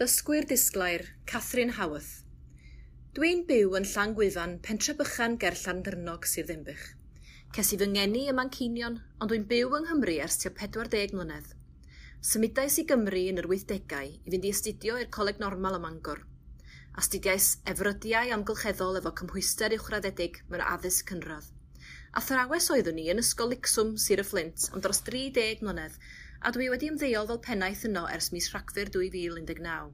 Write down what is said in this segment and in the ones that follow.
Dysgwyr disglair, Catherine Haworth. Dwi'n byw yn Llan Gwyfan, pentre bychan ger Llandrnog, sy'r Ddimbych. Ces i fy ngeni y Mancinion, ond dwi'n byw yng Nghymru ers tua 40 mlynedd. Symudais i Gymru yn yr 80au i fynd i astudio i'r Coleg Normal ym Mangor. Astudiais efrydiau amgylcheddol efo cymhwyster uwchraddedig mewn addysg cynradd. A thrawes oeddwn ni yn Ysgol Licswm, Sir y Flint, am dros 30 mlynedd, a dwi wedi ymddeol fel pennaeth yno ers mis Rhagfyr 2019.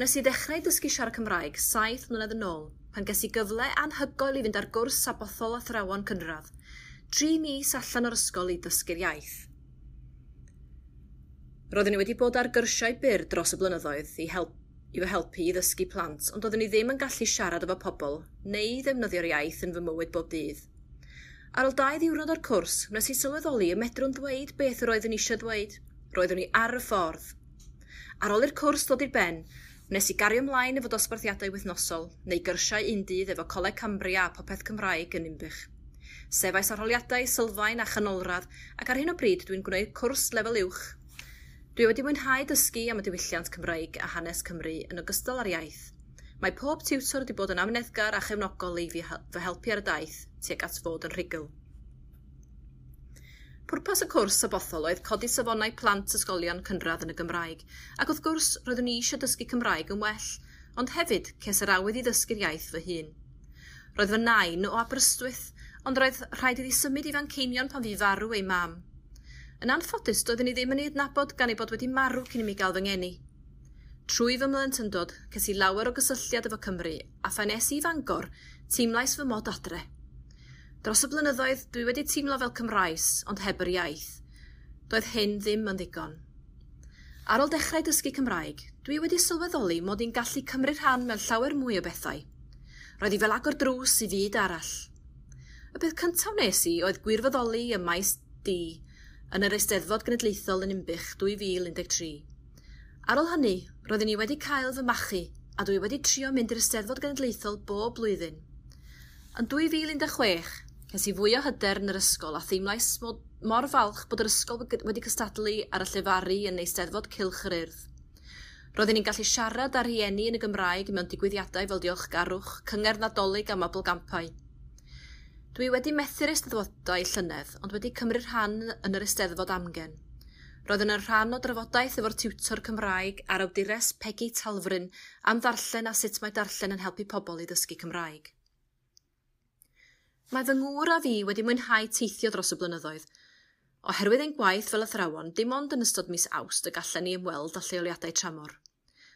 Nes i ddechrau dysgu siarad Cymraeg saith mlynedd yn ôl, pan ges i gyfle anhygoel i fynd ar gwrs sabothol athrawon cynradd, tri mis allan o'r ysgol i dysgu'r iaith. Roeddwn i wedi bod ar gyrsiau byr dros y blynyddoedd i, help, i fy helpu i ddysgu plant, ond doeddwn i ddim yn gallu siarad efo pobl neu ddefnyddio'r iaith yn fy mywyd bob dydd. Ar ôl dau ddiwrnod o'r cwrs, wnes i sylweddoli y medrwn ddweud beth yr oeddwn i eisiau dweud. Roeddwn i ar y ffordd. Ar ôl i'r cwrs dod i'r ben, Wnes i gario ymlaen efo dosbarthiadau wythnosol, neu gyrsiau un dydd efo Coleg Cambria a Popeth Cymraeg yn Umbych. Sefais arholiadau sylfaen a chanolradd, ac ar hyn o bryd dwi'n gwneud cwrs lefel uwch. Dwi wedi mwynhau dysgu am y diwylliant Cymraeg a hanes Cymru yn ogystal â'r iaith, Mae pob tiwtor wedi bod yn amneddgar a chefnogol i fy helpu ar y daith tuag at fod yn rhugl. Pwrpas y cwrs bothol oedd codi safonau plant ysgolion cynradd yn y Gymraeg, ac wrth gwrs roeddwn i eisiau dysgu Cymraeg yn well, ond hefyd ces yr awydd i ddysgu'r iaith fy hun. Roedd fy nain o Aberystwyth, ond roedd rhaid iddi symud i Fanceinion pan fi farw ei mam. Yn anffodus, doeddwn i ddim yn ei adnabod gan ei bod wedi marw cyn i mi gael fy ngeni. Trwy fy mlentyndod, ces i lawer o gysylltiad efo Cymru a phanes i fangor, teimlais fy mod adre. Dros y blynyddoedd, dwi wedi teimlo fel Cymraes, ond heb yr iaith. Doedd hyn ddim yn ddigon. Ar ôl dechrau dysgu Cymraeg, dwi wedi sylweddoli mod i'n gallu cymryd rhan mewn llawer mwy o bethau. Roedd i fel agor drws i fyd arall. Y beth cyntaf wnes i oedd gwirfoddoli y maes D yn yr Eisteddfod Genedlaethol yn Umbych 2013. Ar ôl hynny, Roeddwn i wedi cael fy machu a dwi wedi trio mynd i'r Eisteddfod Genedlaethol bob blwyddyn. Yn 2016, ces i fwy o hyder yn yr ysgol a theimlais mor falch bod yr ysgol wedi cystadlu ar y llefaru yn Eisteddfod Cilch yr Urdd. Roeddwn ni'n gallu siarad â rhieni yn y Gymraeg mewn digwyddiadau fel diolchgarwch, cyngerdd nadolig a mabelgampau. Dwi wedi methu'r eisteddfodau llynedd, ond wedi cymryd rhan yn yr eisteddfod amgen. Roedd yn rhan o drafodaeth efo'r tiwtor Cymraeg a'r awdures Peggy Talfryn am ddarllen a sut mae darllen yn helpu pobl i ddysgu Cymraeg. Mae fy ngŵr a fi wedi mwynhau teithio dros y blynyddoedd. Oherwydd ein gwaith fel athrawon, dim ond yn ystod mis awst y gallen ni ymweld â lleoliadau tramor.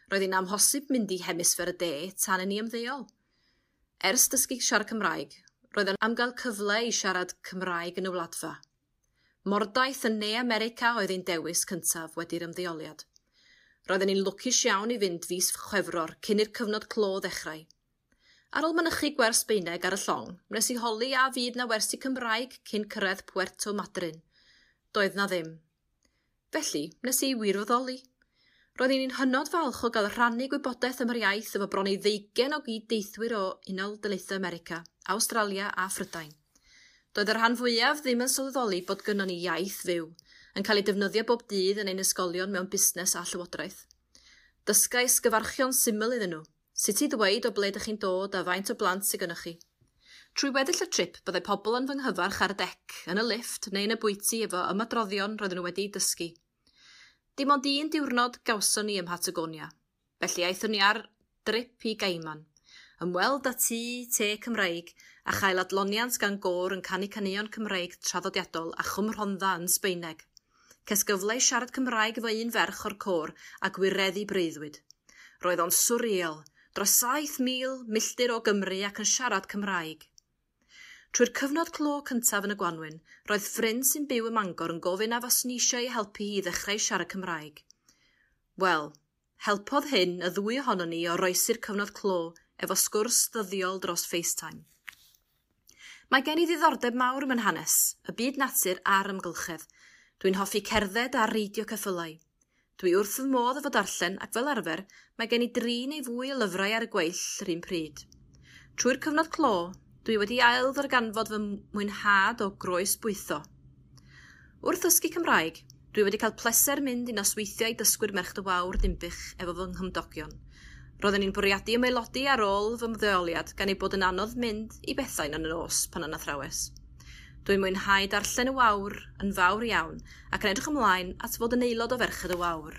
Roedd hi'n amhosib mynd i hemisfer y de tan yn ni ymddeol. Ers dysgu siarad Cymraeg, roedd yn amgael cyfle i siarad Cymraeg yn y wladfa, Mordaeth yn Ne America oedd ein dewis cyntaf wedi'r ymddeoliad. Roedden ni'n lwcus iawn i fynd fus chwefror cyn i'r cyfnod clo ddechrau. Ar ôl mynychu gwers Beineg ar y llong, wnes i holi a fyd na wersi Cymraeg cyn cyrraedd Puerto Madryn. Doedd na ddim. Felly, nes i wirfoddoli. Roedd i'n hynod falch o gael rhannu gwybodaeth am yr iaith efo bron i ddeugen o gyd deithwyr o Unol Daleithiau America, Australia a Phrydain. Doedd y rhan fwyaf ddim yn sylweddoli bod gynnon ni iaith fyw, yn cael ei defnyddio bob dydd yn ein ysgolion mewn busnes a llywodraeth. Dysgais gyfarchion syml iddyn nhw, sut i ddweud o ble ydych chi'n dod a faint o blant sydd gynnwch chi. Trwy weddill y trip, byddai pobl yn fy nghyfarch ar y dec, yn y lift neu yn y bwyty efo ymadroddion roedden nhw wedi dysgu. Dim ond un diwrnod gawson ni ym Patagonia, felly aethon ni ar drip i Gaiman ymweld â tŷ te Cymreig a chael adloniant gan gôr yn canu caneuon Cymreig traddodiadol a chwmrhondda yn Sbeineg. Ces gyfle i siarad Cymraeg efo un ferch o'r côr a gwireddu breuddwyd. Roedd o'n swriel, dros 7,000 milltir o Gymru ac yn siarad Cymraeg. Trwy'r cyfnod clo cyntaf yn y Gwanwyn, roedd ffrind sy'n byw ym Mangor yn gofyn a os ni eisiau ei helpu i ddechrau siarad Cymraeg. Wel, helpodd hyn y ddwy ohono ni o roesi'r cyfnod clo efo sgwrs ddyddiol dros FaceTime. Mae gen i ddiddordeb mawr mewn hanes, y byd natur a'r ymgylchedd. Dwi'n hoffi cerdded a reidio ceffylau. Dwi wrth fy modd efo darllen ac fel arfer, mae gen i dri neu fwy o lyfrau ar y gweill yr un pryd. Trwy'r cyfnod clo, dwi wedi ail ddarganfod fy mwynhad o groes bwytho. Wrth ysgu Cymraeg, dwi wedi cael pleser mynd i nosweithiau dysgwyr merch dy wawr dimbych efo fy nghymdogion – Roedden ni'n bwriadu ymaelodi ar ôl fy mddeoliad gan ei bod yn anodd mynd i bethau yn y nos pan yn thrawes. Dwi'n mwynhau darllen y wawr yn fawr iawn ac yn edrych ymlaen at fod yn aelod o Ferched y Wawr.